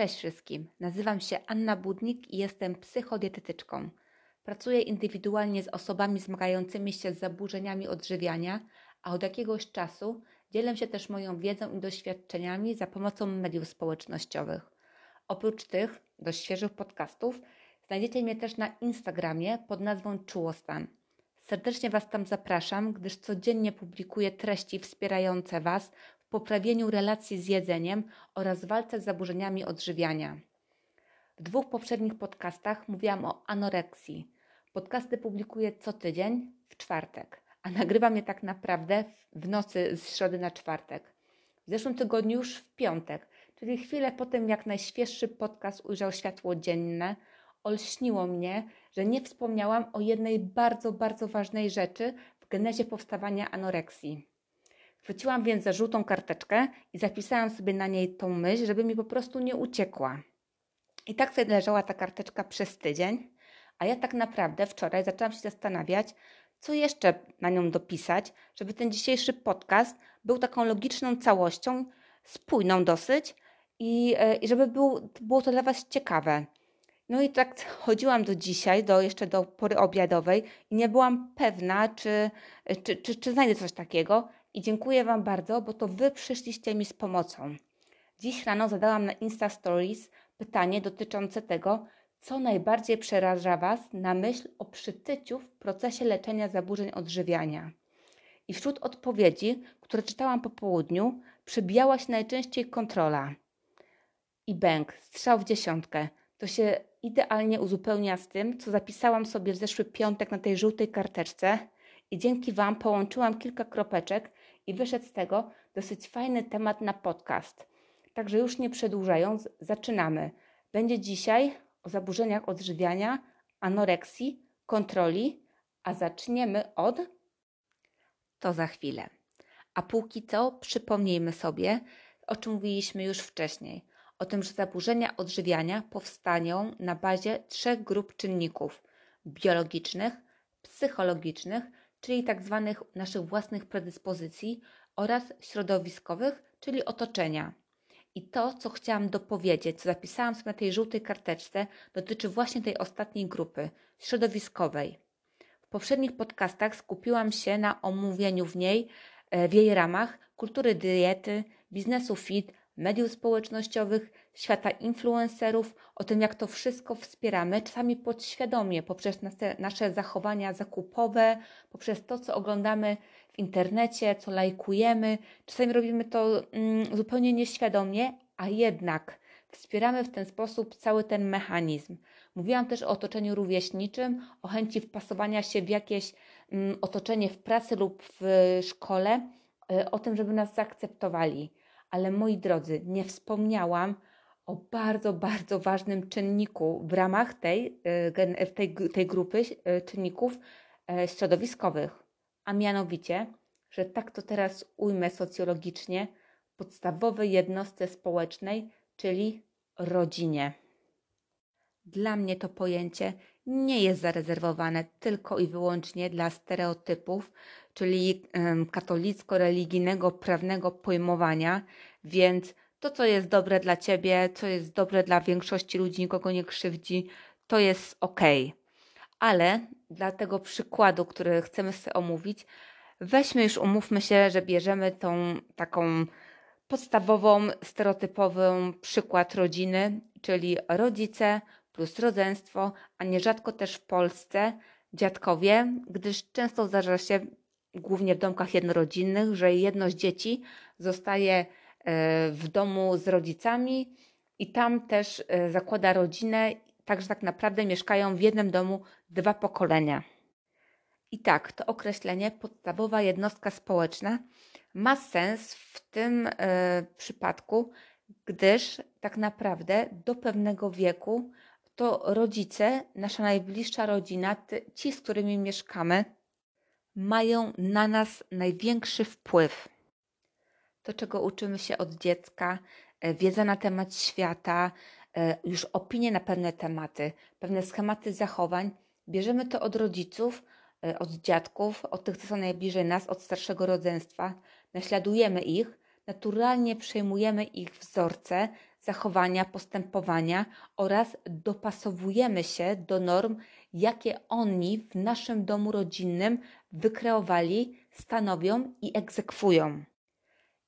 Cześć wszystkim. Nazywam się Anna Budnik i jestem psychodietetyczką. Pracuję indywidualnie z osobami zmagającymi się z zaburzeniami odżywiania, a od jakiegoś czasu dzielę się też moją wiedzą i doświadczeniami za pomocą mediów społecznościowych. Oprócz tych dość świeżych podcastów, znajdziecie mnie też na Instagramie pod nazwą Czułostan. Serdecznie Was tam zapraszam, gdyż codziennie publikuję treści wspierające Was poprawieniu relacji z jedzeniem oraz walce z zaburzeniami odżywiania. W dwóch poprzednich podcastach mówiłam o anoreksji. Podcasty publikuję co tydzień w czwartek, a nagrywam je tak naprawdę w nocy z środy na czwartek. W zeszłym tygodniu już w piątek, czyli chwilę po tym, jak najświeższy podcast ujrzał światło dzienne, olśniło mnie, że nie wspomniałam o jednej bardzo, bardzo ważnej rzeczy w genezie powstawania anoreksji. Chwyciłam więc za żółtą karteczkę i zapisałam sobie na niej tą myśl, żeby mi po prostu nie uciekła. I tak sobie leżała ta karteczka przez tydzień, a ja tak naprawdę wczoraj zaczęłam się zastanawiać, co jeszcze na nią dopisać, żeby ten dzisiejszy podcast był taką logiczną całością, spójną dosyć i, e, i żeby był, było to dla Was ciekawe. No i tak chodziłam do dzisiaj, do, jeszcze do pory obiadowej i nie byłam pewna, czy, czy, czy, czy znajdę coś takiego. I dziękuję Wam bardzo, bo to Wy przyszliście mi z pomocą. Dziś rano zadałam na Insta Stories pytanie dotyczące tego, co najbardziej przeraża Was na myśl o przytyciu w procesie leczenia zaburzeń odżywiania. I wśród odpowiedzi, które czytałam po południu, przybijała się najczęściej kontrola. I bęk, strzał w dziesiątkę. To się idealnie uzupełnia z tym, co zapisałam sobie w zeszły piątek na tej żółtej karteczce i dzięki Wam połączyłam kilka kropeczek i wyszedł z tego dosyć fajny temat na podcast. Także już nie przedłużając, zaczynamy. Będzie dzisiaj o zaburzeniach odżywiania, anoreksji, kontroli, a zaczniemy od. To za chwilę. A póki co przypomnijmy sobie, o czym mówiliśmy już wcześniej o tym, że zaburzenia odżywiania powstają na bazie trzech grup czynników biologicznych, psychologicznych, czyli tak zwanych naszych własnych predyspozycji oraz środowiskowych, czyli otoczenia. I to, co chciałam dopowiedzieć, co zapisałam sobie na tej żółtej karteczce, dotyczy właśnie tej ostatniej grupy środowiskowej. W poprzednich podcastach skupiłam się na omówieniu w niej, e, w jej ramach, kultury diety, biznesu fit, mediów społecznościowych, świata influencerów, o tym, jak to wszystko wspieramy, czasami podświadomie, poprzez nasze, zachowania zakupowe, poprzez to, co oglądamy w internecie, co lajkujemy. Czasami robimy to mm, zupełnie nieświadomie, a jednak wspieramy w ten sposób cały ten mechanizm. Mówiłam też o otoczeniu rówieśniczym, o chęci wpasowania się w jakieś mm, otoczenie w pracy lub w szkole, y, o tym, żeby nas zaakceptowali ale moi drodzy, nie wspomniałam o bardzo, bardzo ważnym czynniku w ramach tej, e, tej, tej grupy e, czynników e, środowiskowych, a mianowicie, że tak to teraz ujmę socjologicznie, podstawowej jednostce społecznej, czyli rodzinie. Dla mnie to pojęcie nie jest zarezerwowane tylko i wyłącznie dla stereotypów, czyli katolicko-religijnego prawnego pojmowania, więc to, co jest dobre dla ciebie, co jest dobre dla większości ludzi, nikogo nie krzywdzi, to jest ok. Ale dla tego przykładu, który chcemy sobie omówić, weźmy już, umówmy się, że bierzemy tą taką podstawową, stereotypową przykład rodziny, czyli rodzice plus rodzeństwo, a nierzadko też w Polsce dziadkowie, gdyż często zdarza się głównie w domkach jednorodzinnych, że jedno z dzieci zostaje e, w domu z rodzicami i tam też e, zakłada rodzinę, także tak naprawdę mieszkają w jednym domu dwa pokolenia. I tak, to określenie podstawowa jednostka społeczna ma sens w tym y, przypadku, gdyż tak naprawdę do pewnego wieku to rodzice, nasza najbliższa rodzina, ci, z którymi mieszkamy, mają na nas największy wpływ. To, czego uczymy się od dziecka, e, wiedza na temat świata, e, już opinie na pewne tematy, pewne schematy zachowań, bierzemy to od rodziców, e, od dziadków, od tych, co są najbliżej nas, od starszego rodzeństwa, naśladujemy ich, naturalnie przejmujemy ich wzorce, zachowania, postępowania oraz dopasowujemy się do norm, jakie oni w naszym domu rodzinnym wykreowali, stanowią i egzekwują.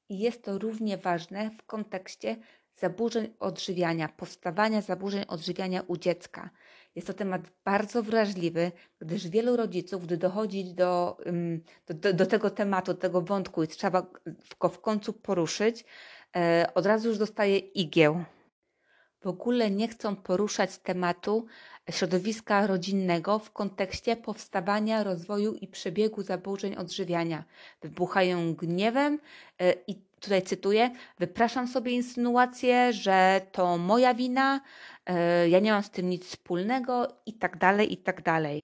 I jest to równie ważne w kontekście zaburzeń odżywiania, powstawania zaburzeń odżywiania u dziecka. Jest to temat bardzo wrażliwy, gdyż wielu rodziców, gdy dochodzi do, do, do, tego tematu, do tego wątku i trzeba go w końcu poruszyć, e, od razu już dostaje igieł. W ogóle nie chcą poruszać tematu środowiska rodzinnego w kontekście powstawania, rozwoju i przebiegu zaburzeń odżywiania. Wybuchają gniewem e, i tutaj cytuję: Wypraszam sobie insynuację, że to moja wina, e, ja nie mam z tym nic wspólnego, i tak dalej, i tak dalej.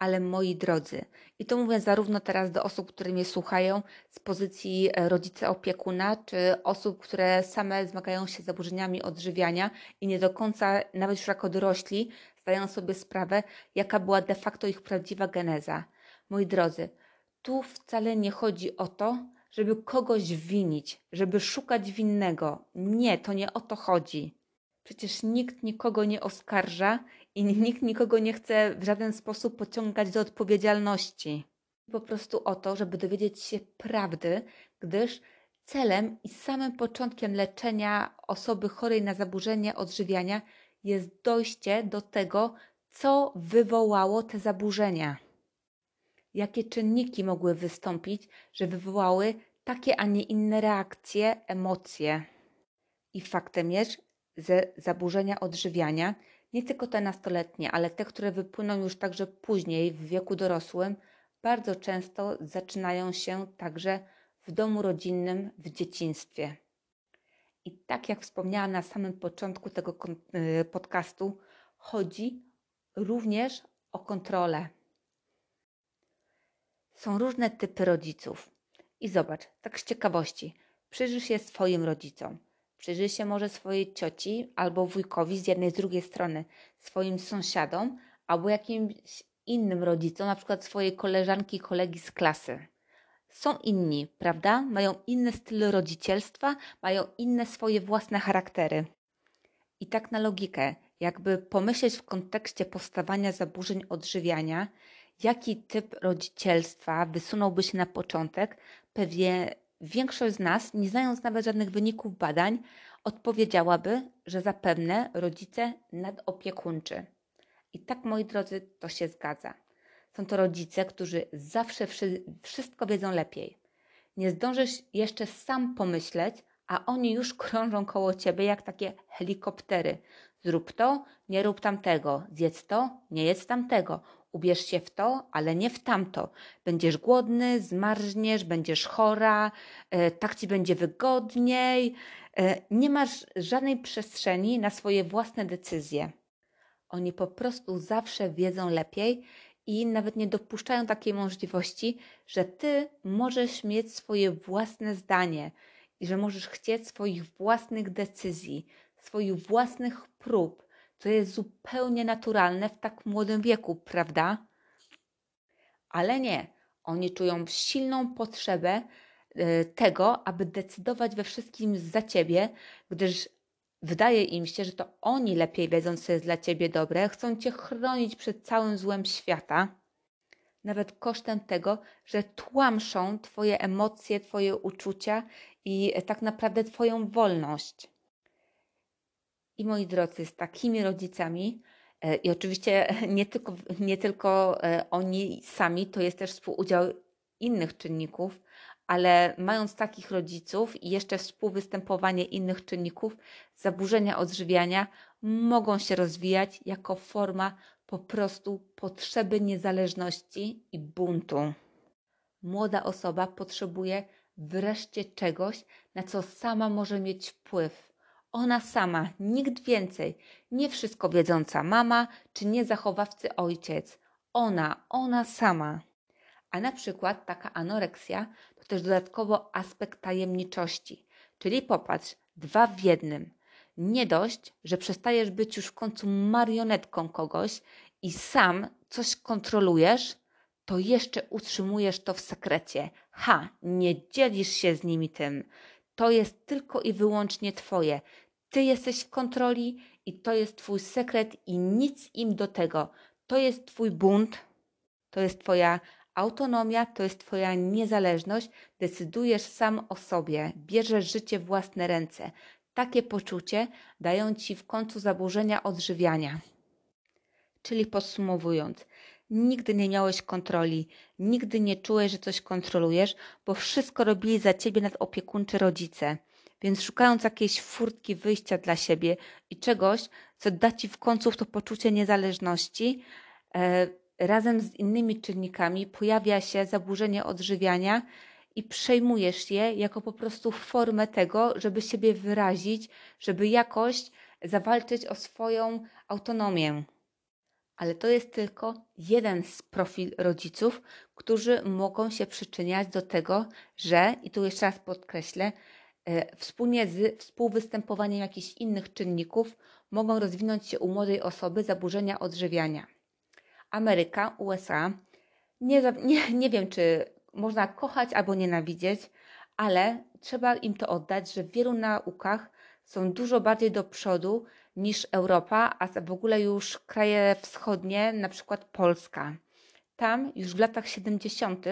Ale moi drodzy, i to mówię zarówno teraz do osób, które mnie słuchają z pozycji e, rodzica opiekuna, czy osób, które same zmagają się z zaburzeniami odżywiania i nie do końca, nawet już jako dorośli, zdają sobie sprawę, jaka była de facto ich prawdziwa geneza. Moi drodzy, tu wcale nie chodzi o to, żeby kogoś winić, żeby szukać winnego. Nie, to nie o to chodzi. Przecież nikt nikogo nie oskarża i nikt nikogo nie chce w żaden sposób pociągać do odpowiedzialności. Po prostu o to, żeby dowiedzieć się prawdy, gdyż celem i samym początkiem leczenia osoby chorej na zaburzenie odżywiania jest dojście do tego, co wywołało te zaburzenia. Jakie czynniki mogły wystąpić, że wywołały takie, a nie inne reakcje, emocje. I faktem jest, że zaburzenia odżywiania, nie tylko te nastoletnie, ale te, które wypłyną już także później w wieku dorosłym, bardzo często zaczynają się także w domu rodzinnym w dzieciństwie. I tak jak wspomniałam na samym początku tego y, podcastu, chodzi również o kontrolę. Są różne typy rodziców. I zobacz, tak z ciekawości, przyjrzyj się swoim rodzicom. Przyjrzyj się może swojej cioci albo wujkowi z jednej, z drugiej strony, swoim sąsiadom albo jakimś innym rodzicom, na przykład swojej koleżanki, kolegi z klasy są inni, prawda? Mają inny styl rodzicielstwa, mają inne swoje własne charaktery. I tak na logikę, jakby pomyśleć w kontekście powstawania zaburzeń odżywiania, jaki typ rodzicielstwa wysunąłby się na początek, pewnie większość z nas, nie znając nawet żadnych wyników badań, odpowiedziałaby, że zapewne rodzice nadopiekuńczy. I tak, moi drodzy, to się zgadza. Są to rodzice, którzy zawsze wszystko wiedzą lepiej. Nie zdążysz jeszcze sam pomyśleć, a oni już krążą koło ciebie jak takie helikoptery. Zrób to, nie rób tamtego. Zjedz to, nie jedz tamtego. Ubierz się w to, ale nie w tamto. Będziesz głodny, zmarzniesz, będziesz chora, e, tak ci będzie wygodniej. E, nie masz żadnej przestrzeni na swoje własne decyzje. Oni po prostu zawsze wiedzą lepiej i nawet nie dopuszczają takiej możliwości, że ty możesz mieć swoje własne zdanie i że możesz chcieć swoich własnych decyzji, swoich własnych prób, co jest zupełnie naturalne w tak młodym wieku, prawda? Ale nie, oni czują silną potrzebę e, tego, aby decydować we wszystkim za ciebie, gdyż Wydaje im się, że to oni lepiej wiedzą, co jest dla ciebie dobre, chcą cię chronić przed całym złem świata, nawet kosztem tego, że tłamszą twoje emocje, twoje uczucia i tak naprawdę twoją wolność. I moi drodzy, z takimi rodzicami, e, i oczywiście nie tylko, nie tylko e, oni sami, to jest też współudział innych czynników, ale mając takich rodziców i jeszcze współwystępowanie innych czynników, zaburzenia odżywiania mogą się rozwijać jako forma po prostu potrzeby niezależności i buntu. Młoda osoba potrzebuje wreszcie czegoś, na co sama może mieć wpływ. Ona sama, nikt więcej, nie wszystko wiedząca mama czy niezachowawcy ojciec. Ona, ona sama. A na przykład taka anoreksja to też dodatkowo aspekt tajemniczości. Czyli popatrz, dwa w jednym. Nie dość, że przestajesz być już w końcu marionetką kogoś i sam coś kontrolujesz, to jeszcze utrzymujesz to w sekrecie. Ha, nie dzielisz się z nimi tym. To jest tylko i wyłącznie Twoje. Ty jesteś w kontroli i to jest Twój sekret i nic im do tego. To jest Twój bunt, to jest Twoja autonomia, to jest Twoja niezależność. Decydujesz sam o sobie, bierzesz życie w własne ręce. Takie poczucie dają Ci w końcu zaburzenia odżywiania. Czyli podsumowując, nigdy nie miałeś kontroli, nigdy nie czułeś, że coś kontrolujesz, bo wszystko robili za ciebie nadopiekuńczy rodzice. Więc szukając jakiejś furtki wyjścia dla siebie i czegoś, co da ci w końcu to poczucie niezależności, e, razem z innymi czynnikami pojawia się zaburzenie odżywiania i przejmujesz je jako po prostu formę tego, żeby siebie wyrazić, żeby jakoś zawalczyć o swoją autonomię. Ale to jest tylko jeden z profil rodziców, którzy mogą się przyczyniać do tego, że, i tu jeszcze raz podkreślę, e, wspólnie z współwystępowaniem jakichś innych czynników mogą rozwinąć się u młodej osoby zaburzenia odżywiania. Ameryka, USA, nie, nie, nie wiem, czy można kochać albo nienawidzieć, ale trzeba im to oddać, że w wielu naukach są dużo bardziej do przodu niż Europa, a w ogóle już kraje wschodnie, na przykład Polska. Tam już w latach 70.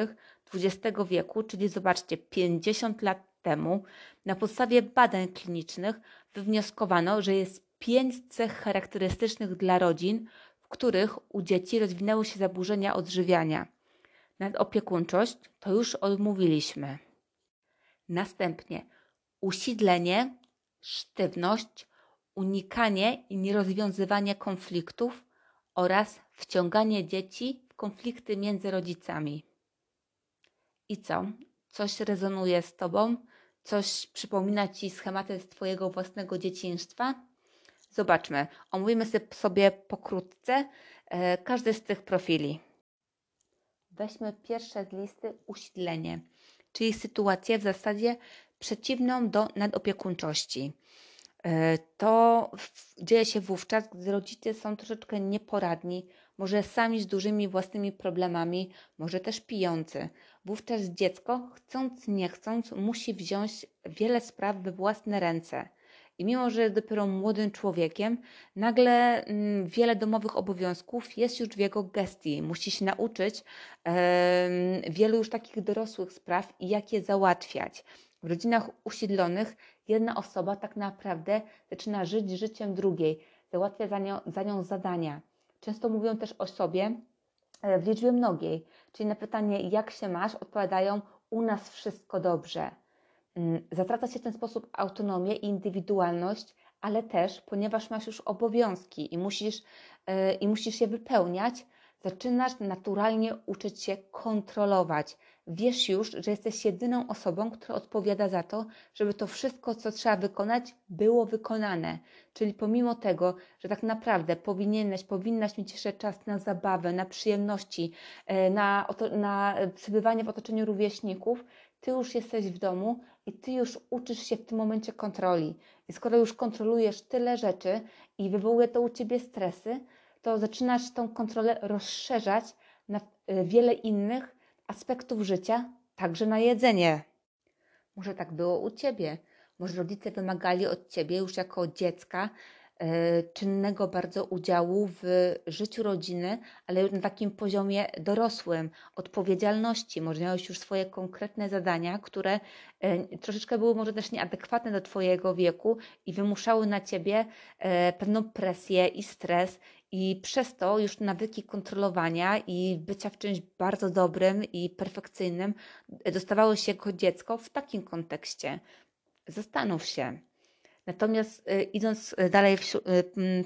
XX wieku, czyli zobaczcie, 50 lat temu, na podstawie badań klinicznych wywnioskowano, że jest pięć cech charakterystycznych dla rodzin, w których u dzieci rozwinęły się zaburzenia odżywiania. Nadopiekuńczość to już odmówiliśmy. Następnie usidlenie, sztywność, unikanie i nierozwiązywanie konfliktów oraz wciąganie dzieci w konflikty między rodzicami. I co? Coś rezonuje z Tobą? Coś przypomina Ci schematy z Twojego własnego dzieciństwa? Zobaczmy, omówimy sobie pokrótce e, każdy z tych profili. Weźmy pierwsze z listy usidlenie, czyli sytuację w zasadzie przeciwną do nadopiekuńczości. E, to dzieje się wówczas, gdy rodzice są troszeczkę nieporadni, może sami z dużymi własnymi problemami, może też pijący. Wówczas dziecko, chcąc nie chcąc, musi wziąć wiele spraw we własne ręce. I mimo, że jest dopiero młodym człowiekiem, nagle mm, wiele domowych obowiązków jest już w jego gestii. Musi się nauczyć wielu już takich dorosłych spraw i jak je załatwiać. W rodzinach usiedlonych jedna osoba tak naprawdę zaczyna żyć życiem drugiej, załatwia za nią, za nią zadania. Często mówią też o sobie e, w liczbie mnogiej, czyli na pytanie, jak się masz, odpowiadają: U nas wszystko dobrze. Mm, zatraca się w ten sposób autonomię i indywidualność, ale też, ponieważ masz już obowiązki i musisz, yy, i musisz je wypełniać, zaczynasz naturalnie uczyć się kontrolować. Wiesz już, że jesteś jedyną osobą, która odpowiada za to, żeby to wszystko, co trzeba wykonać, było wykonane. Czyli pomimo tego, że tak naprawdę powinieneś, powinnaś mieć jeszcze czas na zabawę, na przyjemności, e, na, na przebywanie w otoczeniu rówieśników, ty już jesteś w domu i ty już uczysz się w tym momencie kontroli. I skoro już kontrolujesz tyle rzeczy i wywołuje to u ciebie stresy, to zaczynasz tą kontrolę rozszerzać na e, wiele innych aspektów życia, także na jedzenie. Może tak było u ciebie. Może rodzice wymagali od ciebie już jako dziecka E, czynnego bardzo udziału w życiu rodziny, ale już na takim poziomie dorosłym, odpowiedzialności. Może miałeś już swoje konkretne zadania, które e, troszeczkę były może też nieadekwatne do Twojego wieku i wymuszały na Ciebie pewną presję i stres. I przez to już nawyki kontrolowania i bycia w czymś bardzo dobrym i perfekcyjnym dostawały się jako dziecko w takim kontekście. Zastanów się, Natomiast y, idąc y, dalej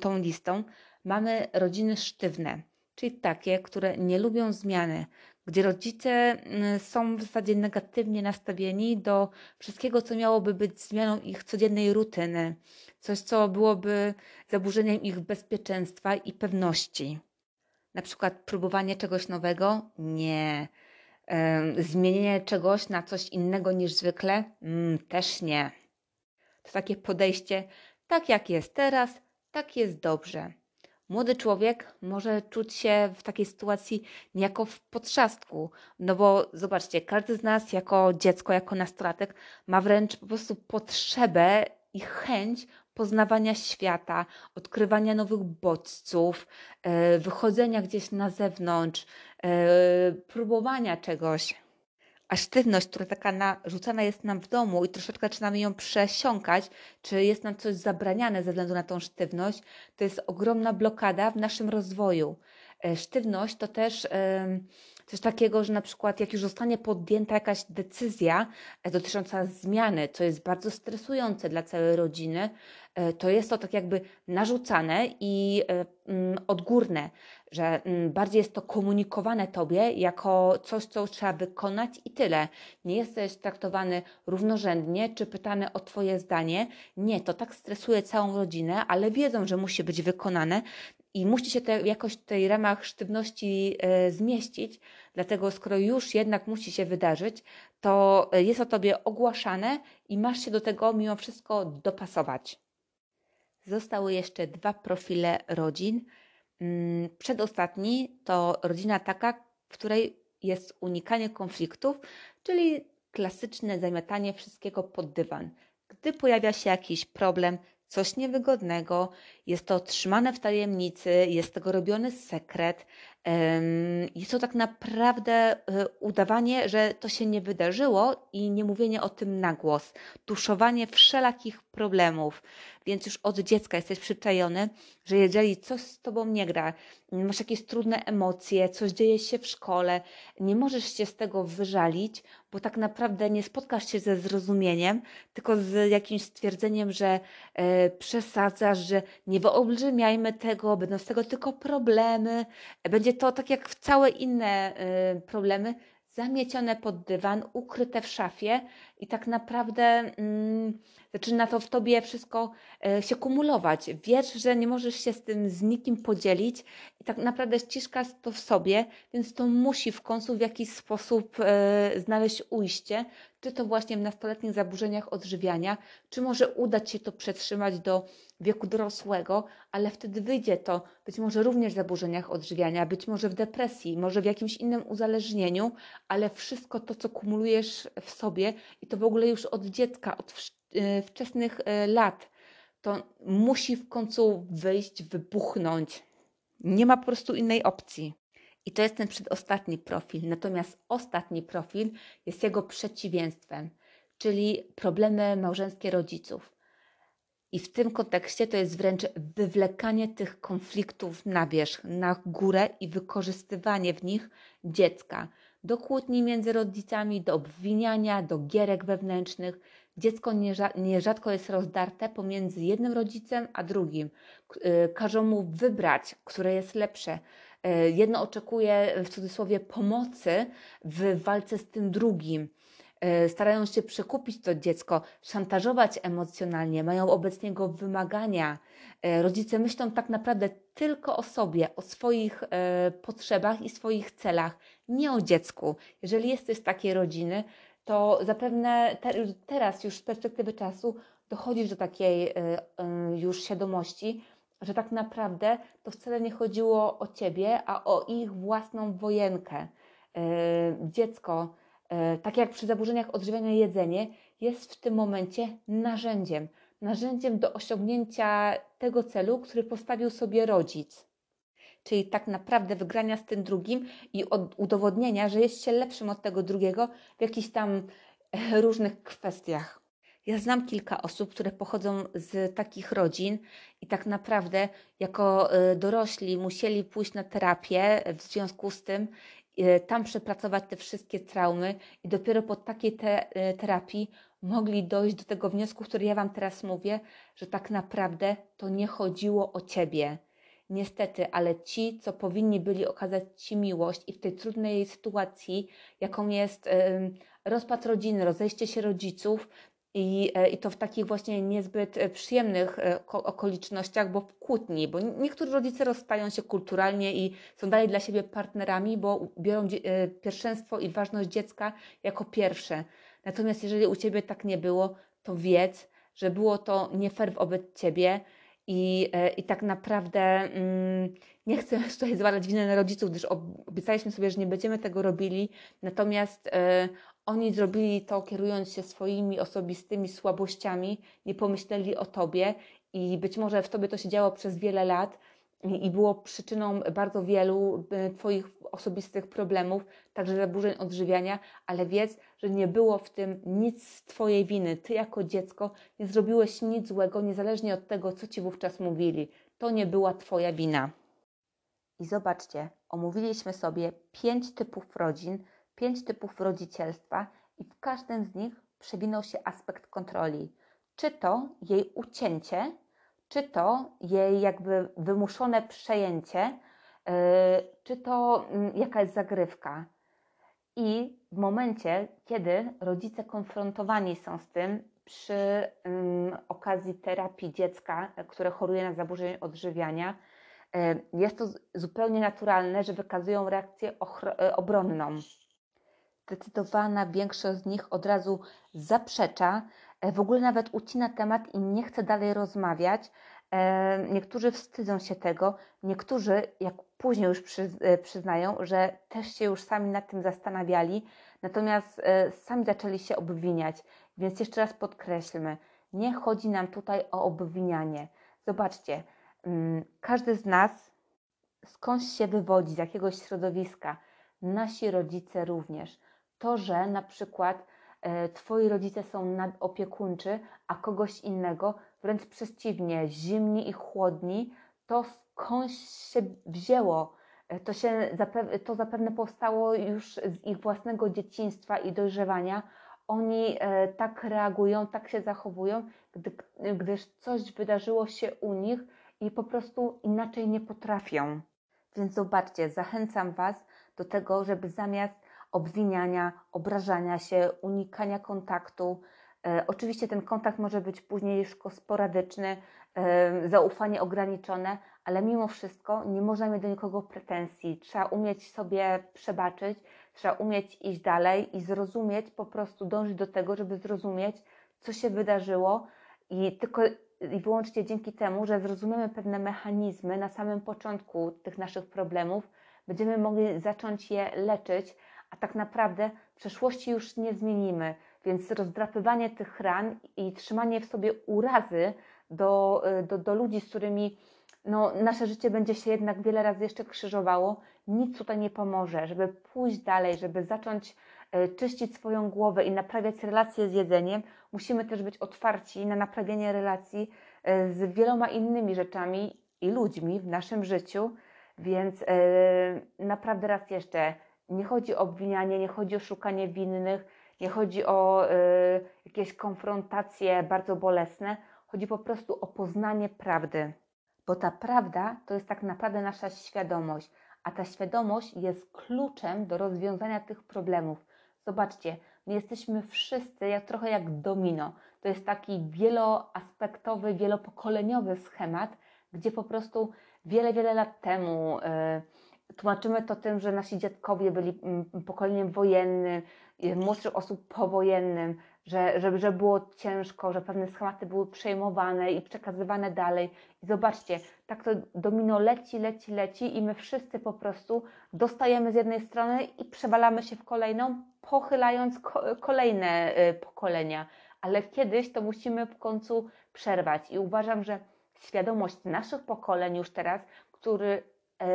tą listą, mamy rodziny sztywne, czyli takie, które nie lubią zmiany, gdzie rodzice są w zasadzie negatywnie nastawieni do wszystkiego, co miałoby być zmianą ich codziennej rutyny, coś, co byłoby zaburzeniem ich bezpieczeństwa i pewności. Na przykład próbowanie czegoś nowego? Nie. Zmienienie czegoś na coś innego niż zwykle? Mm, też nie. To takie podejście, tak jak jest teraz, tak jest dobrze. Młody człowiek może czuć się w takiej sytuacji niejako w potrzastku. No bo zobaczcie, każdy z nas jako dziecko, jako nastolatek ma wręcz po prostu potrzebę i chęć poznawania świata, odkrywania nowych bodźców, e, wychodzenia gdzieś na zewnątrz, e, próbowania czegoś. A sztywność, która taka narzucana jest nam w domu i troszeczkę zaczynamy ją przesiąkać, czy jest nam coś zabraniane ze względu na tą sztywność, to jest ogromna blokada w naszym rozwoju. E, sztywność to też coś takiego, że na przykład jak już zostanie podjęta jakaś decyzja e, dotycząca zmiany, co jest bardzo stresujące dla całej rodziny, e, to jest to tak jakby narzucane i odgórne, że mm, bardziej jest to komunikowane tobie jako coś, co trzeba wykonać i tyle. Nie jesteś traktowany równorzędnie czy pytany o twoje zdanie. Nie, to tak stresuje całą rodzinę, ale wiedzą, że musi być wykonane i musi się te, jakoś w tej ramach sztywności e, zmieścić, dlatego skoro już jednak musi się wydarzyć, to e, jest o tobie ogłaszane i masz się do tego mimo wszystko dopasować. Zostały jeszcze dwa profile rodzin. Mm, przedostatni to rodzina taka, w której jest unikanie konfliktów, czyli klasyczne zamiatanie wszystkiego pod dywan. Gdy pojawia się jakiś problem, coś niewygodnego, jest to trzymane w tajemnicy, jest tego robiony sekret. Jest to tak naprawdę e, udawanie, że to się nie wydarzyło i nie mówienie o tym na głos, tuszowanie wszelakich problemów. Więc już od dziecka jesteś przyczajony, że jeżeli coś z tobą nie gra, masz jakieś trudne emocje, coś dzieje się w szkole, nie możesz się z tego wyżalić, bo tak naprawdę nie spotkasz się ze zrozumieniem, tylko z jakimś stwierdzeniem, że e, przesadzasz, że nie wyolbrzymiajmy tego, będą z tego tylko problemy. Będzie to tak jak w całe inne y, problemy, zamiecione pod dywan, ukryte w szafie i tak naprawdę mm, zaczyna to w tobie wszystko e, się kumulować. Wiesz, że nie możesz się z tym z nikim podzielić i tak naprawdę ściskasz to w sobie, więc to musi w końcu w jakiś sposób e, znaleźć ujście, czy to właśnie w nastoletnich zaburzeniach odżywiania, czy może udać się to przetrzymać do wieku dorosłego, ale wtedy wyjdzie to być może również w zaburzeniach odżywiania, być może w depresji, może w jakimś innym uzależnieniu, ale wszystko to, co kumulujesz w sobie i to w ogóle już od dziecka, od e, wczesnych e, lat, to musi w końcu wyjść, wybuchnąć. Nie ma po prostu innej opcji. I to jest ten przedostatni profil. Natomiast ostatni profil jest jego przeciwieństwem, czyli problemy małżeńskie rodziców. I w tym kontekście to jest wręcz wywlekanie tych konfliktów na wierzch, na górę i wykorzystywanie w nich dziecka do kłótni między rodzicami, do obwiniania, do gierek wewnętrznych. Dziecko nierzadko jest rozdarte pomiędzy jednym rodzicem a drugim. Y, każą mu wybrać, które jest lepsze. Y, jedno oczekuje w cudzysłowie pomocy w walce z tym drugim. Y, starają się przekupić to dziecko, szantażować emocjonalnie, mają wobec niego wymagania. Rodzice myślą tak naprawdę tylko o sobie, o swoich potrzebach i swoich celach nie o dziecku. Jeżeli jesteś z takiej rodziny, to zapewne te, teraz już z perspektywy czasu dochodzisz do takiej y, y, już świadomości, że tak naprawdę to wcale nie chodziło o ciebie, a o ich własną wojenkę. Y, dziecko, tak jak przy zaburzeniach odżywiania jedzenie, jest w tym momencie narzędziem. Narzędziem do osiągnięcia tego celu, który postawił sobie rodzic czyli tak naprawdę wygrania z tym drugim i udowodnienia, że jest się lepszym od tego drugiego w jakichś tam e, różnych kwestiach. Ja znam kilka osób, które pochodzą z takich rodzin i tak naprawdę jako e, dorośli musieli pójść na terapię w związku z tym, e, tam przepracować te wszystkie traumy i dopiero po takiej te terapii mogli dojść do tego wniosku, który ja Wam teraz mówię, że tak naprawdę to nie chodziło o Ciebie Niestety, ale ci, co powinni byli okazać Ci miłość i w tej trudnej sytuacji, jaką jest rozpad rodziny, rozejście się rodziców, i, e, I to w takich właśnie niezbyt e, przyjemnych e, okolicznościach, bo w kłótni, bo niektórzy rodzice rozstają się kulturalnie i są dalej dla siebie partnerami, bo biorą pierwszeństwo i ważność dziecka jako pierwsze. Natomiast jeżeli u Ciebie tak nie było, to wiedz, że było to nie fair wobec Ciebie, I, e, i tak naprawdę mm, nie chcę tutaj zwalać winy na rodziców, gdyż obiecaliśmy sobie, że nie będziemy tego robili, natomiast e, oni zrobili to kierując się swoimi osobistymi słabościami, nie pomyśleli o tobie. I być może w tobie to się działo przez wiele lat i było przyczyną bardzo wielu e, Twoich osobistych problemów, także zaburzeń odżywiania, ale wiedz, że nie było w tym nic z Twojej winy. Ty jako dziecko nie zrobiłeś nic złego, niezależnie od tego, co Ci wówczas mówili. To nie była Twoja wina. I zobaczcie, omówiliśmy sobie pięć typów rodzin, pięć typów rodzicielstwa i w każdym z nich przewinął się aspekt kontroli. Czy to jej ucięcie, czy to jej jakby wymuszone przejęcie, yy, czy to mm, jakaś zagrywka. I w momencie, kiedy rodzice konfrontowani są z tym przy um, okazji terapii dziecka, które choruje na zaburzenie odżywiania, yy, jest to zupełnie naturalne, że wykazują reakcję yy, obronną. Zdecydowana większość z nich od razu zaprzecza, w ogóle nawet ucina temat i nie chce dalej rozmawiać. E, niektórzy wstydzą się tego, niektórzy, jak później już e, przyznają, że też się już sami nad tym zastanawiali, natomiast sami zaczęli się obwiniać. Więc jeszcze raz podkreślmy, nie chodzi nam tutaj o obwinianie. Zobaczcie, mm, każdy z nas skądś się wywodzi, z jakiegoś środowiska, nasi rodzice również. To, że na przykład E, twoi rodzice są nadopiekuńczy, a kogoś innego wręcz przeciwnie, zimni i chłodni, to skądś się wzięło. E, to, się, to zapewne powstało już z ich własnego dzieciństwa i dojrzewania. Oni e, tak reagują, tak się zachowują, gdy, gdyż coś wydarzyło się u nich i po prostu inaczej nie potrafią. Więc zobaczcie, zachęcam Was do tego, żeby zamiast obwiniania, obrażania się, unikania kontaktu. E, oczywiście ten kontakt może być później już sporadyczny, e, zaufanie ograniczone, ale mimo wszystko nie można mieć do nikogo pretensji. Trzeba umieć sobie przebaczyć, trzeba umieć iść dalej i zrozumieć, po prostu dążyć do tego, żeby zrozumieć, co się wydarzyło i tylko i wyłącznie dzięki temu, że zrozumiemy pewne mechanizmy na samym początku tych naszych problemów, będziemy mogli zacząć je leczyć, a tak naprawdę przeszłości już nie zmienimy, więc rozdrapywanie tych ran i trzymanie w sobie urazy do, y, do, do ludzi, z którymi no, nasze życie będzie się jednak wiele razy jeszcze krzyżowało, nic tutaj nie pomoże. Żeby pójść dalej, żeby zacząć y, czyścić swoją głowę i naprawiać relacje z jedzeniem, musimy też być otwarci na naprawienie relacji y, z wieloma innymi rzeczami i ludźmi w naszym życiu. Więc naprawdę raz jeszcze nie chodzi o obwinianie, nie chodzi o szukanie winnych, nie chodzi o y, jakieś konfrontacje bardzo bolesne. Chodzi po prostu o poznanie prawdy. Bo ta prawda to jest tak naprawdę nasza świadomość, a ta świadomość jest kluczem do rozwiązania tych problemów. Zobaczcie, my jesteśmy wszyscy jak, trochę jak domino. To jest taki wieloaspektowy, wielopokoleniowy schemat, gdzie po prostu wiele, wiele lat temu. Yy, Tłumaczymy to tym, że nasi dziadkowie byli mm, pokoleniem wojennym, młodszych osób powojennym, że, że, że było ciężko, że pewne schematy były przejmowane i przekazywane dalej. I zobaczcie, tak to domino leci, leci, leci i my wszyscy po prostu dostajemy z jednej strony i przewalamy się w kolejną, pochylając kolejne y, pokolenia. Ale kiedyś to musimy w końcu przerwać. I uważam, że świadomość naszych pokoleń już teraz, który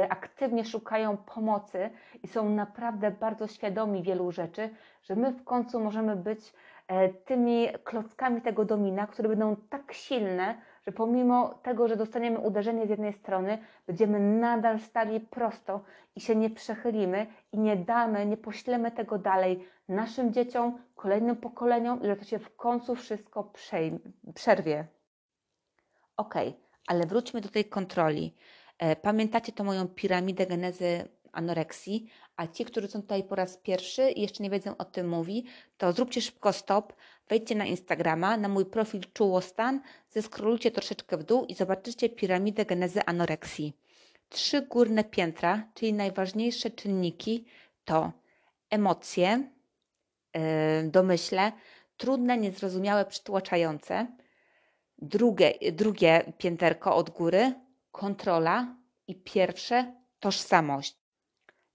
aktywnie szukają pomocy i są naprawdę bardzo świadomi wielu rzeczy, że my w końcu możemy być e, tymi klockami tego domina, które będą tak silne, że pomimo tego, że dostaniemy uderzenie z jednej strony, będziemy nadal stali prosto i się nie przechylimy i nie damy, nie poślemy tego dalej naszym dzieciom, kolejnym pokoleniom i że to się w końcu wszystko przerwie. Ok, ale wróćmy do tej kontroli. E, pamiętacie to moją piramidę genezy anoreksji, a ci, którzy są tutaj po raz pierwszy i jeszcze nie wiedzą o tym mówi, to zróbcie szybko stop, wejdźcie na Instagrama, na mój profil Czułostan, zeskrolujcie troszeczkę w dół i zobaczycie piramidę genezy anoreksji. Trzy górne piętra, czyli najważniejsze czynniki to emocje, yy, domyśle, trudne, niezrozumiałe, przytłaczające, drugie, drugie pięterko od góry kontrola i pierwsze tożsamość.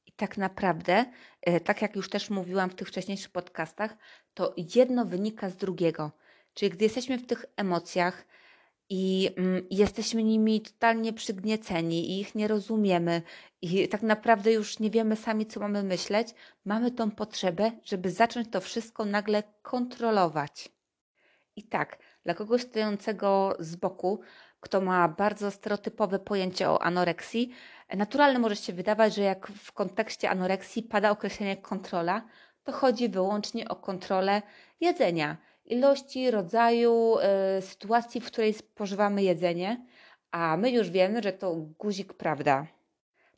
I tak naprawdę, e, tak jak już też mówiłam w tych wcześniejszych podcastach, to jedno wynika z drugiego. Czyli gdy jesteśmy w tych emocjach, i mm, jesteśmy nimi totalnie przygnieceni i ich nie rozumiemy i tak naprawdę już nie wiemy sami, co mamy myśleć, mamy tą potrzebę, żeby zacząć to wszystko nagle kontrolować. I tak, dla kogoś stojącego z boku, kto ma bardzo stereotypowe pojęcie o anoreksji, naturalne może się wydawać, że jak w kontekście anoreksji pada określenie kontrola, to chodzi wyłącznie o kontrolę jedzenia ilości, rodzaju, y, sytuacji, w której spożywamy jedzenie, a my już wiemy, że to guzik prawda.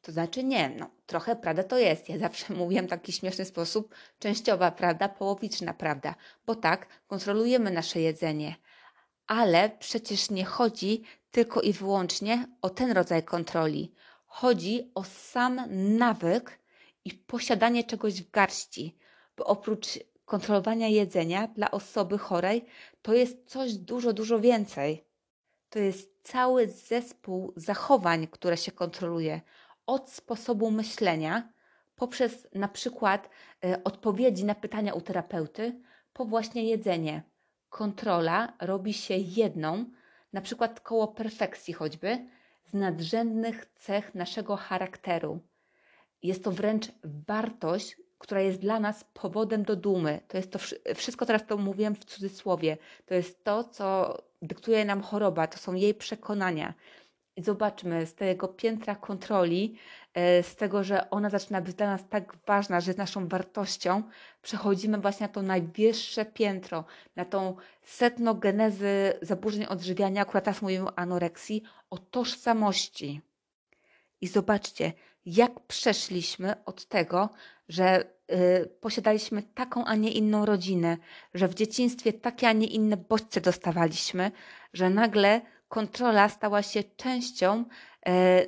To znaczy nie, no trochę prawda to jest. Ja zawsze mówię w taki śmieszny sposób, częściowa prawda, połowiczna prawda, bo tak, kontrolujemy nasze jedzenie. Ale przecież nie chodzi tylko i wyłącznie o ten rodzaj kontroli. Chodzi o sam nawyk i posiadanie czegoś w garści, bo oprócz kontrolowania jedzenia dla osoby chorej to jest coś dużo, dużo więcej. To jest cały zespół zachowań, które się kontroluje, od sposobu myślenia, poprzez na przykład y, odpowiedzi na pytania u terapeuty, po właśnie jedzenie. Kontrola robi się jedną, na przykład koło perfekcji choćby, z nadrzędnych cech naszego charakteru. Jest to wręcz wartość, która jest dla nas powodem do dumy. To jest to wszystko, teraz to mówiłem w cudzysłowie. To jest to, co dyktuje nam choroba, to są jej przekonania. I zobaczmy, z tego piętra kontroli, z tego, że ona zaczyna być dla nas tak ważna, że jest naszą wartością, przechodzimy właśnie na to najwyższe piętro, na tą setno genezy zaburzeń odżywiania, akurat teraz mówimy o anoreksji, o tożsamości. I zobaczcie, jak przeszliśmy od tego, że y, posiadaliśmy taką, a nie inną rodzinę, że w dzieciństwie takie, a nie inne bodźce dostawaliśmy, że nagle kontrola stała się częścią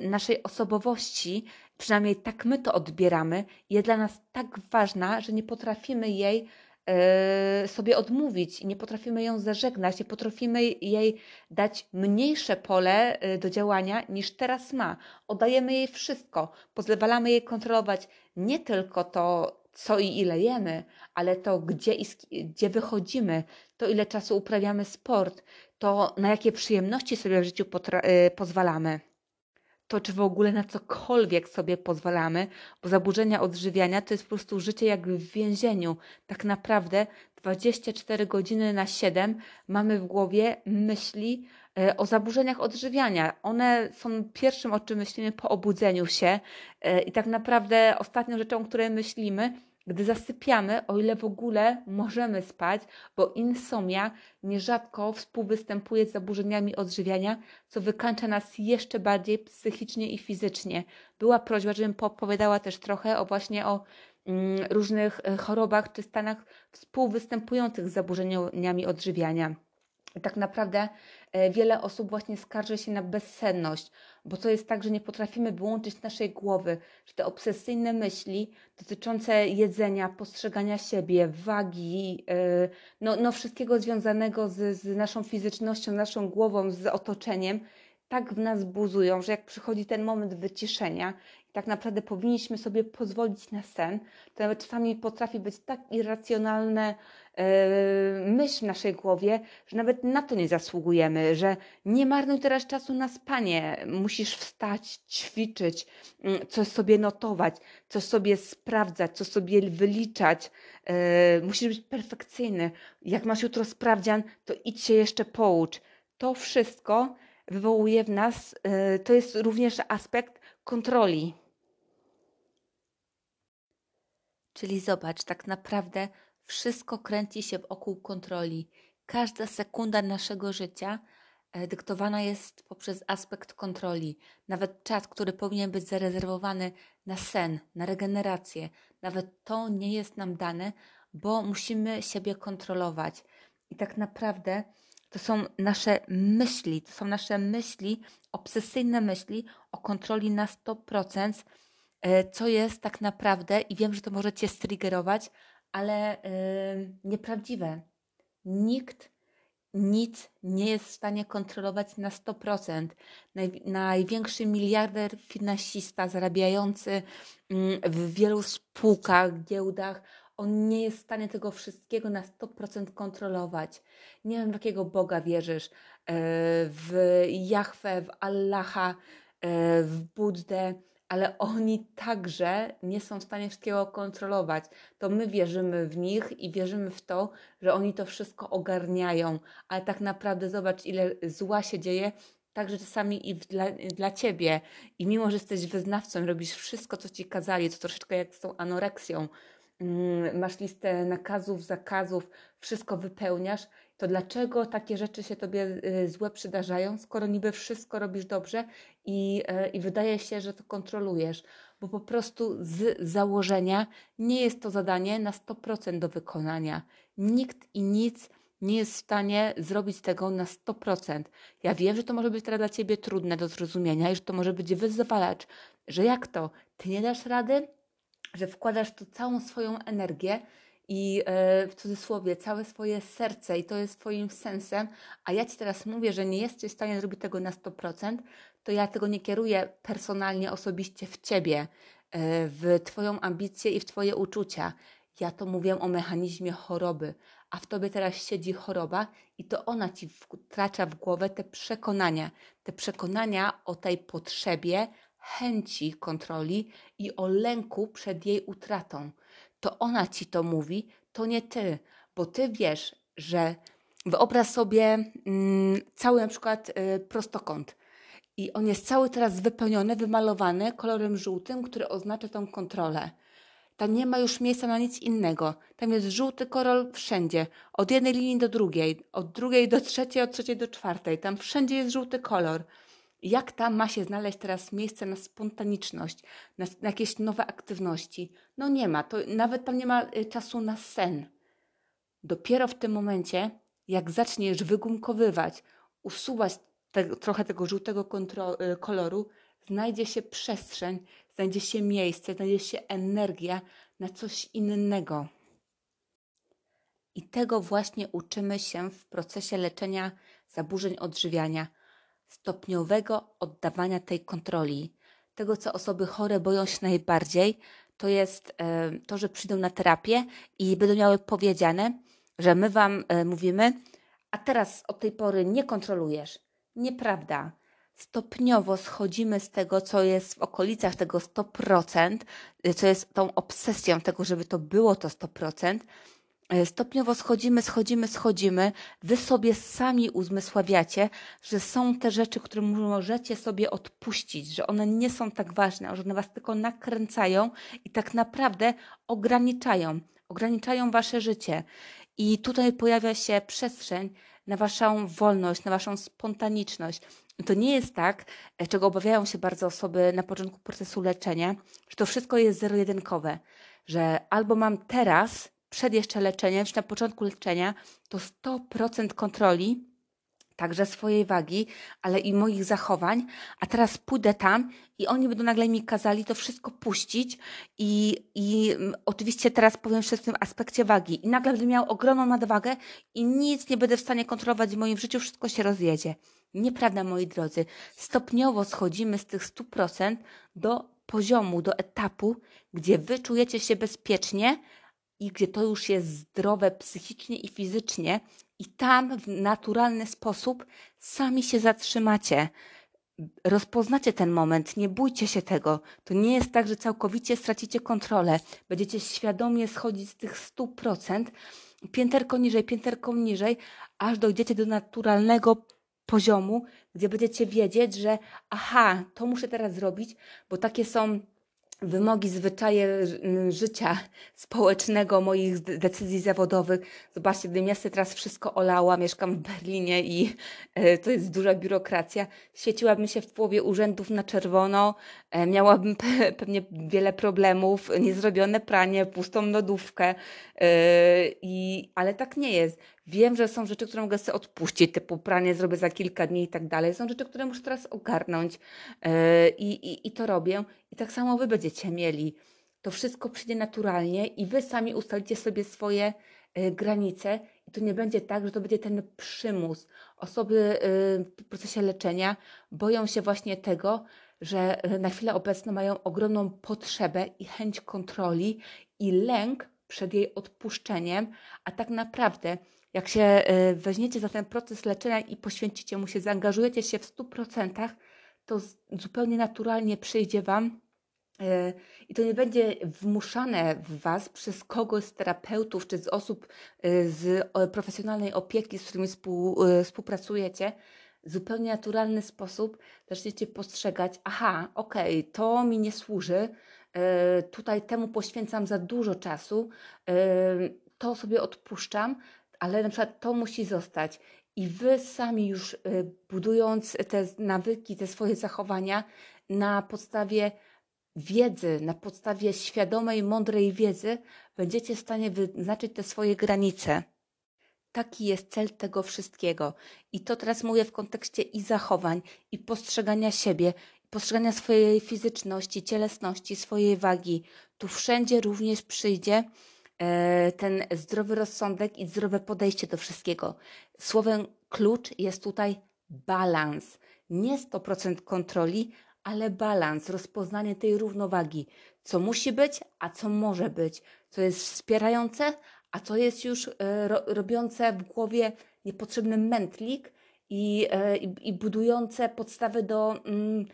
naszej osobowości, przynajmniej tak my to odbieramy, jest dla nas tak ważna, że nie potrafimy jej E, sobie odmówić nie potrafimy ją zażegnać, nie potrafimy jej dać mniejsze pole e, do działania niż teraz ma. Oddajemy jej wszystko, pozwalamy jej kontrolować nie tylko to, co i ile jemy, ale to, gdzie, i, gdzie wychodzimy, to ile czasu uprawiamy sport, to na jakie przyjemności sobie w życiu e, pozwalamy to, czy w ogóle na cokolwiek sobie pozwalamy, bo zaburzenia odżywiania to jest po prostu życie jak w więzieniu. Tak naprawdę 24 godziny na 7 mamy w głowie myśli e, o zaburzeniach odżywiania. One są pierwszym, o czym myślimy po obudzeniu się e, i tak naprawdę ostatnią rzeczą, o której myślimy, gdy zasypiamy, o ile w ogóle możemy spać, bo insomnia nierzadko współwystępuje z zaburzeniami odżywiania, co wykańcza nas jeszcze bardziej psychicznie i fizycznie. Była prośba, żebym poopowiadała też trochę o właśnie o mm, różnych e, chorobach czy stanach współwystępujących z zaburzeniami odżywiania. Tak naprawdę wiele osób właśnie skarży się na bezsenność, bo to jest tak, że nie potrafimy wyłączyć naszej głowy, że te obsesyjne myśli dotyczące jedzenia, postrzegania siebie, wagi, e, no, no wszystkiego związanego z, z naszą fizycznością, naszą głową, z otoczeniem, tak w nas buzują, że jak przychodzi ten moment wyciszenia tak naprawdę powinniśmy sobie pozwolić na sen, to nawet czasami potrafi być tak irracjonalne, Yy, myśl w naszej głowie, że nawet na to nie zasługujemy, że nie marnuj teraz czasu na spanie, musisz wstać, ćwiczyć, mm, coś sobie notować, coś sobie sprawdzać, coś sobie wyliczać. Yy, musisz być perfekcyjny. Jak masz jutro sprawdzian, to idź się jeszcze poucz. To wszystko wywołuje w nas, yy, to jest również aspekt kontroli. Czyli zobacz, tak naprawdę wszystko kręci się wokół kontroli. Każda sekunda naszego życia e, dyktowana jest poprzez aspekt kontroli. Nawet czas, który powinien być zarezerwowany na sen, na regenerację, nawet to nie jest nam dane, bo musimy siebie kontrolować. I tak naprawdę to są nasze myśli, to są nasze myśli, obsesyjne myśli o kontroli na 100%, e, co jest tak naprawdę, i wiem, że to może Cię striggerować, ale yy, nieprawdziwe. Nikt nic nie jest w stanie kontrolować na 100%. Naj, największy miliarder finansista zarabiający mm, w wielu spółkach, giełdach, on nie jest w stanie tego wszystkiego na 100% kontrolować. Nie wiem, w jakiego Boga wierzysz, e, w Jahwe, w Allaha, e, w Buddę, ale oni także nie są w stanie wszystkiego kontrolować. To my wierzymy w nich i wierzymy w to, że oni to wszystko ogarniają, ale tak naprawdę zobacz, ile zła się dzieje, także czasami i dla, dla ciebie. I mimo, że jesteś wyznawcą, robisz wszystko, co ci kazali, to troszeczkę jak z tą anoreksją. Mm, masz listę nakazów, zakazów, wszystko wypełniasz, to dlaczego takie rzeczy się tobie y, złe przydarzają, skoro niby wszystko robisz dobrze i, y, i wydaje się, że to kontrolujesz? Bo po prostu z założenia nie jest to zadanie na 100% do wykonania. Nikt i nic nie jest w stanie zrobić tego na 100%. Ja wiem, że to może być teraz dla ciebie trudne do zrozumienia i że to może być wyzwalacz, że jak to? Ty nie dasz rady? Że wkładasz tu całą swoją energię i e, w cudzysłowie całe swoje serce i to jest Twoim sensem, a ja Ci teraz mówię, że nie jesteś w stanie zrobić tego na 100%, to ja tego nie kieruję personalnie, osobiście w Ciebie, e, w Twoją ambicję i w Twoje uczucia. Ja to mówię o mechanizmie choroby, a w Tobie teraz siedzi choroba i to ona Ci wtracza w głowę te przekonania, te przekonania o tej potrzebie, chęci kontroli i o lęku przed jej utratą. To ona ci to mówi, to nie ty, bo ty wiesz, że wyobraź sobie mm, cały na przykład y, prostokąt i on jest cały teraz wypełniony, wymalowany kolorem żółtym, który oznacza tą kontrolę. Tam nie ma już miejsca na nic innego. Tam jest żółty kolor wszędzie, od jednej linii do drugiej, od drugiej do trzeciej, od trzeciej do czwartej. Tam wszędzie jest żółty kolor. Jak tam ma się znaleźć teraz miejsce na spontaniczność, na, na jakieś nowe aktywności? No nie ma, to nawet tam nie ma y, czasu na sen. Dopiero w tym momencie, jak zaczniesz wygumkowywać, usuwać te, trochę tego żółtego kontro, y, koloru, znajdzie się przestrzeń, znajdzie się miejsce, znajdzie się energia na coś innego. I tego właśnie uczymy się w procesie leczenia zaburzeń odżywiania stopniowego oddawania tej kontroli. Tego, co osoby chore boją się najbardziej, to jest e, to, że przyjdą na terapię i będą miały powiedziane, że my Wam e, mówimy, a teraz od tej pory nie kontrolujesz. Nieprawda. Stopniowo schodzimy z tego, co jest w okolicach tego 100%, e, co jest tą obsesją tego, żeby to było to 100%, E, stopniowo schodzimy, schodzimy, schodzimy. Wy sobie sami uzmysławiacie, że są te rzeczy, które możecie sobie odpuścić, że one nie są tak ważne, że one was tylko nakręcają i tak naprawdę ograniczają, ograniczają wasze życie. I tutaj pojawia się przestrzeń na waszą wolność, na waszą spontaniczność. To nie jest tak, e, czego obawiają się bardzo osoby na początku procesu leczenia, że to wszystko jest zero-jedynkowe, że albo mam teraz przed jeszcze leczeniem, czy na początku leczenia, to 100% kontroli, także swojej wagi, ale i moich zachowań, a teraz pójdę tam i oni będą nagle mi kazali to wszystko puścić i, i mm, oczywiście teraz powiem jeszcze w tym aspekcie wagi i nagle będę miał ogromną nadwagę i nic nie będę w stanie kontrolować w moim życiu, wszystko się rozjedzie. Nieprawda, moi drodzy. Stopniowo schodzimy z tych 100% do poziomu, do etapu, gdzie wy czujecie się bezpiecznie, i gdzie to już jest zdrowe psychicznie i fizycznie, i tam w naturalny sposób sami się zatrzymacie. Rozpoznacie ten moment, nie bójcie się tego. To nie jest tak, że całkowicie stracicie kontrolę. Będziecie świadomie schodzić z tych 100%, pięterko niżej, pięterko niżej, aż dojdziecie do naturalnego poziomu, gdzie będziecie wiedzieć, że aha, to muszę teraz zrobić, bo takie są wymogi, zwyczaje życia społecznego, moich decyzji zawodowych. Zobaczcie, ja sobie teraz wszystko olała, mieszkam w Berlinie i e, to jest duża biurokracja, świeciłabym się w połowie urzędów na czerwono, e, miałabym pe pewnie wiele problemów, niezrobione pranie, pustą lodówkę, e, i, ale tak nie jest. Wiem, że są rzeczy, które mogę sobie odpuścić, typu pranie zrobię za kilka dni i tak dalej. Są rzeczy, które muszę teraz ogarnąć yy, i, i to robię. I tak samo wy będziecie mieli. To wszystko przyjdzie naturalnie i wy sami ustalicie sobie swoje yy, granice I to nie będzie tak, że to będzie ten przymus. Osoby w procesie leczenia boją się właśnie tego, że na chwilę obecną mają ogromną potrzebę i chęć kontroli i lęk przed jej odpuszczeniem, a tak naprawdę jak się weźmiecie za ten proces leczenia i poświęcicie mu się, zaangażujecie się w 100%, to zupełnie naturalnie przyjdzie Wam e, i to nie będzie wmuszane w Was przez kogoś z terapeutów czy z osób e, z profesjonalnej opieki, z którymi współ, współpracujecie. W zupełnie naturalny sposób zaczniecie postrzegać, aha, okej, okay, to mi nie służy, tutaj temu poświęcam za dużo czasu, to sobie odpuszczam, ale na przykład to musi zostać. I wy sami już y, budując te nawyki, te swoje zachowania na podstawie wiedzy, na podstawie świadomej, mądrej wiedzy, będziecie w stanie wyznaczyć te swoje granice. Taki jest cel tego wszystkiego. I to teraz mówię w kontekście i zachowań, i postrzegania siebie, postrzegania swojej fizyczności, cielesności, swojej wagi. Tu wszędzie również przyjdzie ten zdrowy rozsądek i zdrowe podejście do wszystkiego. Słowem klucz jest tutaj balans. Nie 100% kontroli, ale balans, rozpoznanie tej równowagi. Co musi być, a co może być. Co jest wspierające, a co jest już e, ro, robiące w głowie niepotrzebny mętlik i, e, i, i budujące podstawy do mm,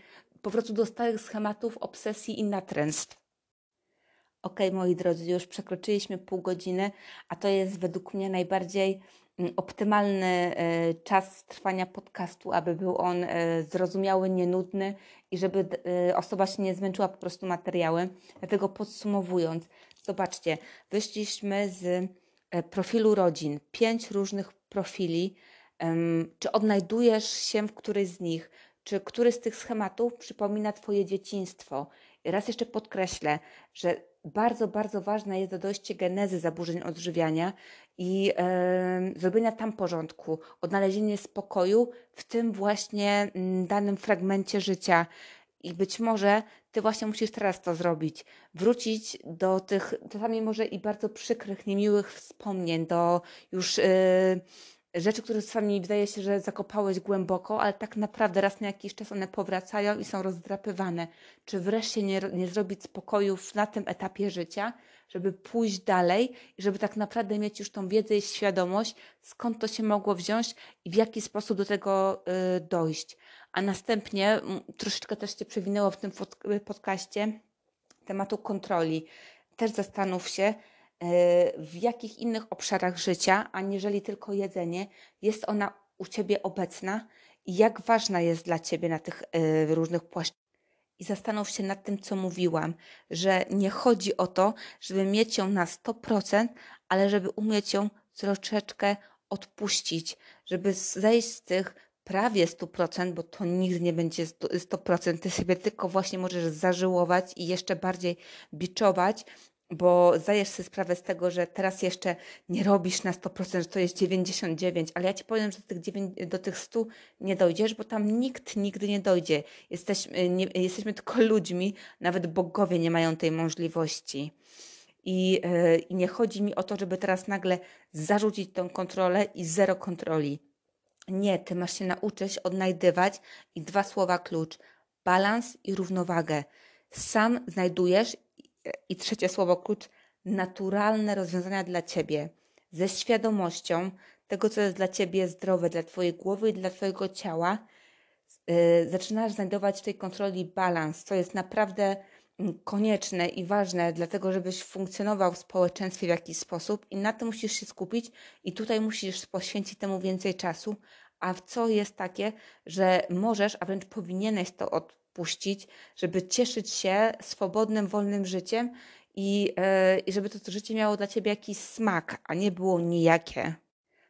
powrotu do starych schematów, obsesji i natręstw. Ok, moi drodzy, już przekroczyliśmy pół godziny, a to jest według mnie najbardziej mm, optymalny e, czas trwania podcastu, aby był on e, zrozumiały, nienudny i żeby e, osoba się nie zmęczyła po prostu materiałem. Dlatego podsumowując, zobaczcie, wyszliśmy z profilu rodzin, pięć różnych profili. Czy odnajdujesz się w którymś z nich? Czy który z tych schematów przypomina Twoje dzieciństwo? Raz jeszcze podkreślę, że bardzo, bardzo ważne jest dojście genezy zaburzeń odżywiania i e, zrobienia tam porządku, odnalezienie spokoju w tym właśnie m, danym fragmencie życia. I być może ty właśnie musisz teraz to zrobić. Wrócić do tych czasami może i bardzo przykrych, niemiłych wspomnień, do już. E, rzeczy, które czasami wydaje się, że zakopałeś głęboko, ale tak naprawdę raz na jakiś czas one powracają i są rozdrapywane. Czy wreszcie nie, nie zrobić spokoju na tym etapie życia, żeby pójść dalej i żeby tak naprawdę mieć już tą wiedzę i świadomość, skąd to się mogło wziąć i w jaki sposób do tego y, dojść. A następnie troszeczkę też się przewinęło w tym podcaście tematu kontroli. Też zastanów się, w jakich innych obszarach życia, aniżeli tylko jedzenie, jest ona u Ciebie obecna i jak ważna jest dla Ciebie na tych e, różnych płaszczyznach. I zastanów się nad tym, co mówiłam, że nie chodzi o to, żeby mieć ją na 100%, ale żeby umieć ją troszeczkę odpuścić, żeby zejść z tych prawie 100%, bo to nigdy nie będzie 100%, ty sobie tylko właśnie możesz zażyłować i jeszcze bardziej biczować bo zdajesz sobie sprawę z tego, że teraz jeszcze nie robisz na 100%, że to jest 99, ale ja ci powiem, że do tych, 9, do tych 100 nie dojdziesz, bo tam nikt nigdy nie dojdzie. Jesteśmy, nie, jesteśmy tylko ludźmi, nawet bogowie nie mają tej możliwości. I, yy, I nie chodzi mi o to, żeby teraz nagle zarzucić tą kontrolę i zero kontroli. Nie, ty masz się nauczyć odnajdywać i dwa słowa klucz: balans i równowagę. Sam znajdujesz i trzecie słowo klucz naturalne rozwiązania dla ciebie ze świadomością tego, co jest dla ciebie zdrowe, dla twojej głowy i dla twojego ciała. Yy, zaczynasz znajdować w tej kontroli balans, co jest naprawdę mm, konieczne i ważne, dlatego żebyś funkcjonował w społeczeństwie w jakiś sposób i na tym musisz się skupić i tutaj musisz poświęcić temu więcej czasu, a w co jest takie, że możesz, a wręcz powinieneś to od, puścić, żeby cieszyć się swobodnym, wolnym życiem i, yy, i żeby to życie miało dla ciebie jakiś smak, a nie było nijakie.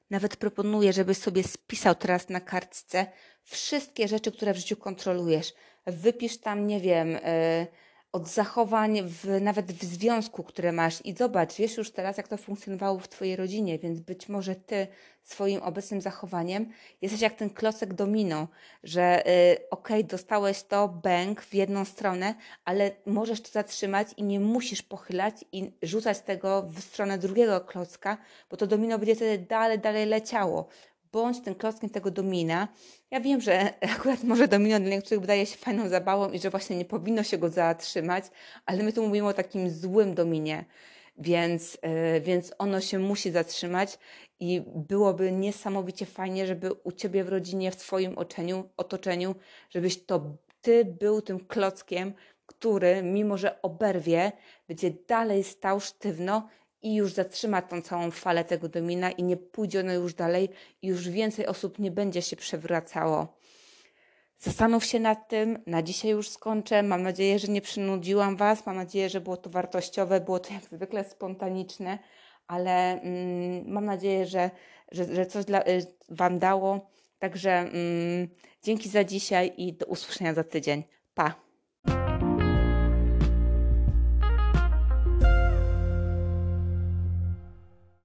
Nawet proponuję, żebyś sobie spisał teraz na kartce wszystkie rzeczy, które w życiu kontrolujesz. Wypisz tam, nie wiem, yy, od zachowań w, nawet w związku, które masz. I zobacz, wiesz już teraz, jak to funkcjonowało w Twojej rodzinie, więc być może Ty swoim obecnym zachowaniem jesteś jak ten klocek domino, że y, okej, okay, dostałeś to, bęk w jedną stronę, ale możesz to zatrzymać i nie musisz pochylać i rzucać tego w stronę drugiego klocka, bo to domino będzie wtedy dalej, dalej leciało bądź tym klockiem tego domina. Ja wiem, że akurat może domino dla niektórych wydaje się fajną zabawą i że właśnie nie powinno się go zatrzymać, ale my tu mówimy o takim złym dominie, więc, yy, więc ono się musi zatrzymać i byłoby niesamowicie fajnie, żeby u Ciebie w rodzinie, w Twoim otoczeniu, otoczeniu, żebyś to Ty był tym klockiem, który, mimo że oberwie, będzie dalej stał sztywno i już zatrzyma tą całą falę tego domina i nie pójdzie ono już dalej i już więcej osób nie będzie się przewracało. Zastanów się nad tym. Na dzisiaj już skończę. Mam nadzieję, że nie przynudziłam Was. Mam nadzieję, że było to wartościowe, było to jak zwykle spontaniczne, ale mm, mam nadzieję, że, że, że coś dla, y, Wam dało. Także mm, dzięki za dzisiaj i do usłyszenia za tydzień. Pa!